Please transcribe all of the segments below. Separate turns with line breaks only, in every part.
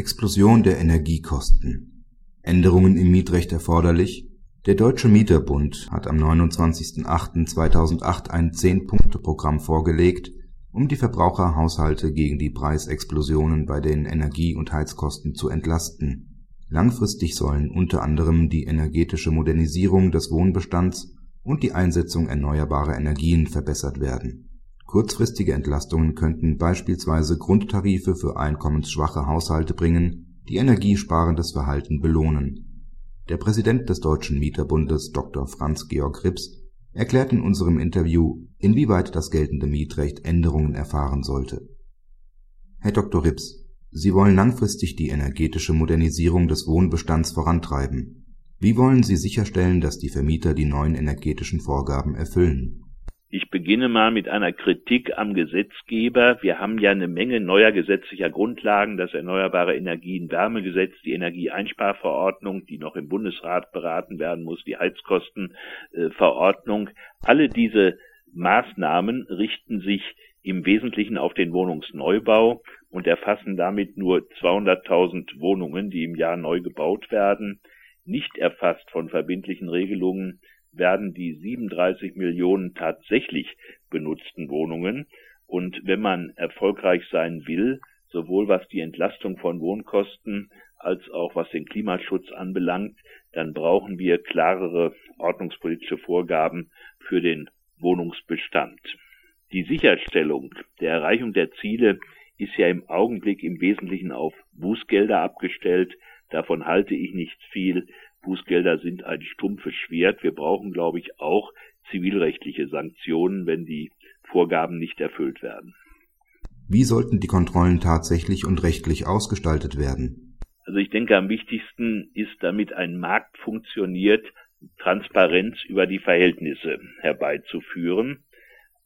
Explosion der Energiekosten. Änderungen im Mietrecht erforderlich? Der Deutsche Mieterbund hat am 29.08.2008 ein Zehn-Punkte-Programm vorgelegt, um die Verbraucherhaushalte gegen die Preisexplosionen bei den Energie und Heizkosten zu entlasten. Langfristig sollen unter anderem die energetische Modernisierung des Wohnbestands und die Einsetzung erneuerbarer Energien verbessert werden Kurzfristige Entlastungen könnten beispielsweise Grundtarife für einkommensschwache Haushalte bringen, die energiesparendes Verhalten belohnen. Der Präsident des Deutschen Mieterbundes Dr. Franz Georg Rips erklärt in unserem Interview, inwieweit das geltende Mietrecht Änderungen erfahren sollte. Herr Dr. Rips, Sie wollen langfristig die energetische Modernisierung des Wohnbestands vorantreiben. Wie wollen Sie sicherstellen, dass die Vermieter die neuen energetischen Vorgaben erfüllen
ich beginne mal mit einer Kritik am Gesetzgeber. Wir haben ja eine Menge neuer gesetzlicher Grundlagen, das Erneuerbare Energien Wärmegesetz, die Energieeinsparverordnung, die noch im Bundesrat beraten werden muss, die Heizkostenverordnung. Alle diese Maßnahmen richten sich im Wesentlichen auf den Wohnungsneubau und erfassen damit nur 200.000 Wohnungen, die im Jahr neu gebaut werden. Nicht erfasst von verbindlichen Regelungen werden die 37 Millionen tatsächlich benutzten Wohnungen. Und wenn man erfolgreich sein will, sowohl was die Entlastung von Wohnkosten als auch was den Klimaschutz anbelangt, dann brauchen wir klarere ordnungspolitische Vorgaben für den Wohnungsbestand. Die Sicherstellung der Erreichung der Ziele ist ja im Augenblick im Wesentlichen auf Bußgelder abgestellt. Davon halte ich nicht viel. Bußgelder sind ein stumpfes Schwert. Wir brauchen, glaube ich, auch zivilrechtliche Sanktionen, wenn die Vorgaben nicht erfüllt werden.
Wie sollten die Kontrollen tatsächlich und rechtlich ausgestaltet werden?
Also ich denke, am wichtigsten ist, damit ein Markt funktioniert, Transparenz über die Verhältnisse herbeizuführen.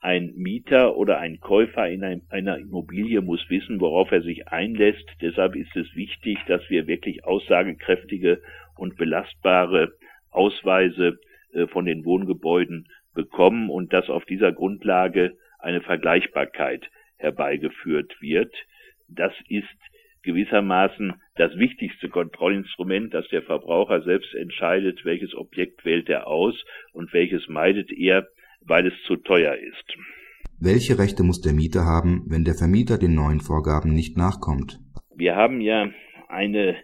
Ein Mieter oder ein Käufer in einer Immobilie muss wissen, worauf er sich einlässt. Deshalb ist es wichtig, dass wir wirklich aussagekräftige und belastbare Ausweise äh, von den Wohngebäuden bekommen und dass auf dieser Grundlage eine Vergleichbarkeit herbeigeführt wird. Das ist gewissermaßen das wichtigste Kontrollinstrument, dass der Verbraucher selbst entscheidet, welches Objekt wählt er aus und welches meidet er, weil es zu teuer ist.
Welche Rechte muss der Mieter haben, wenn der Vermieter den neuen Vorgaben nicht nachkommt?
Wir haben ja eine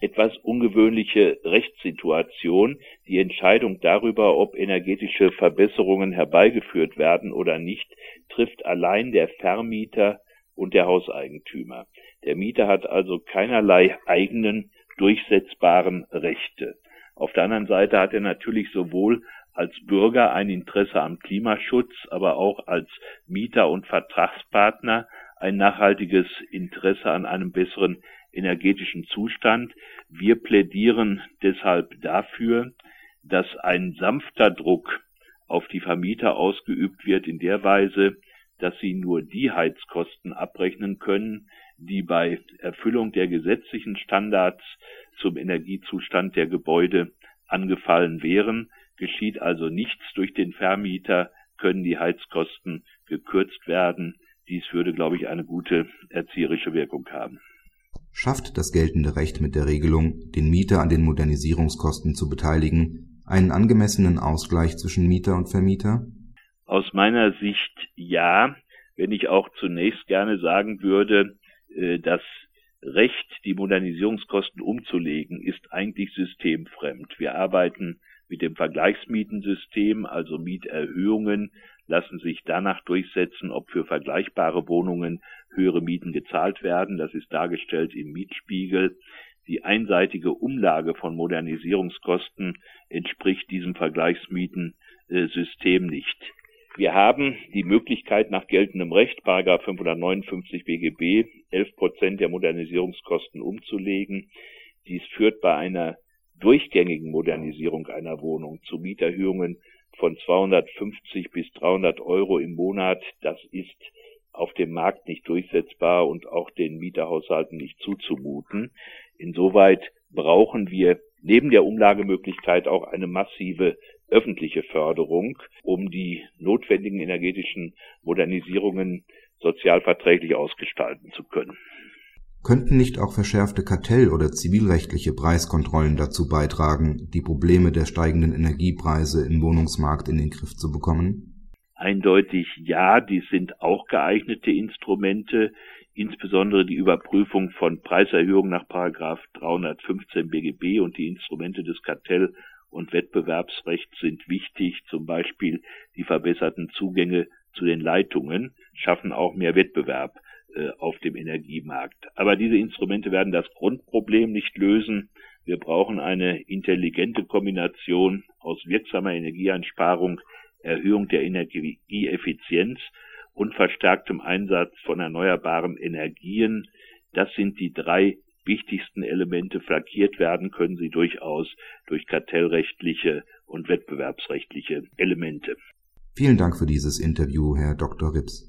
etwas ungewöhnliche Rechtssituation. Die Entscheidung darüber, ob energetische Verbesserungen herbeigeführt werden oder nicht, trifft allein der Vermieter und der Hauseigentümer. Der Mieter hat also keinerlei eigenen durchsetzbaren Rechte. Auf der anderen Seite hat er natürlich sowohl als Bürger ein Interesse am Klimaschutz, aber auch als Mieter und Vertragspartner ein nachhaltiges Interesse an einem besseren energetischen Zustand. Wir plädieren deshalb dafür, dass ein sanfter Druck auf die Vermieter ausgeübt wird in der Weise, dass sie nur die Heizkosten abrechnen können, die bei Erfüllung der gesetzlichen Standards zum Energiezustand der Gebäude angefallen wären. Geschieht also nichts durch den Vermieter, können die Heizkosten gekürzt werden. Dies würde, glaube ich, eine gute erzieherische Wirkung haben
schafft das geltende Recht mit der Regelung, den Mieter an den Modernisierungskosten zu beteiligen, einen angemessenen Ausgleich zwischen Mieter und Vermieter?
Aus meiner Sicht ja, wenn ich auch zunächst gerne sagen würde, äh, das Recht, die Modernisierungskosten umzulegen, ist eigentlich systemfremd. Wir arbeiten mit dem Vergleichsmietensystem, also Mieterhöhungen lassen sich danach durchsetzen, ob für vergleichbare Wohnungen höhere Mieten gezahlt werden. Das ist dargestellt im Mietspiegel. Die einseitige Umlage von Modernisierungskosten entspricht diesem Vergleichsmietensystem nicht. Wir haben die Möglichkeit nach geltendem Recht, Paragraph 559 BGB, 11 Prozent der Modernisierungskosten umzulegen. Dies führt bei einer durchgängigen Modernisierung einer Wohnung zu Mieterhöhungen von 250 bis 300 Euro im Monat. Das ist auf dem Markt nicht durchsetzbar und auch den Mieterhaushalten nicht zuzumuten. Insoweit brauchen wir neben der Umlagemöglichkeit auch eine massive öffentliche Förderung, um die notwendigen energetischen Modernisierungen sozialverträglich ausgestalten zu können.
Könnten nicht auch verschärfte kartell oder zivilrechtliche Preiskontrollen dazu beitragen, die Probleme der steigenden Energiepreise im Wohnungsmarkt in den Griff zu bekommen?
Eindeutig ja, dies sind auch geeignete Instrumente, insbesondere die Überprüfung von Preiserhöhungen nach 315 BGB und die Instrumente des Kartell- und Wettbewerbsrechts sind wichtig, zum Beispiel die verbesserten Zugänge zu den Leitungen schaffen auch mehr Wettbewerb auf dem Energiemarkt. Aber diese Instrumente werden das Grundproblem nicht lösen. Wir brauchen eine intelligente Kombination aus wirksamer Energieeinsparung, Erhöhung der Energieeffizienz und verstärktem Einsatz von erneuerbaren Energien. Das sind die drei wichtigsten Elemente. Flankiert werden können sie durchaus durch kartellrechtliche und wettbewerbsrechtliche Elemente.
Vielen Dank für dieses Interview, Herr Dr. Rips.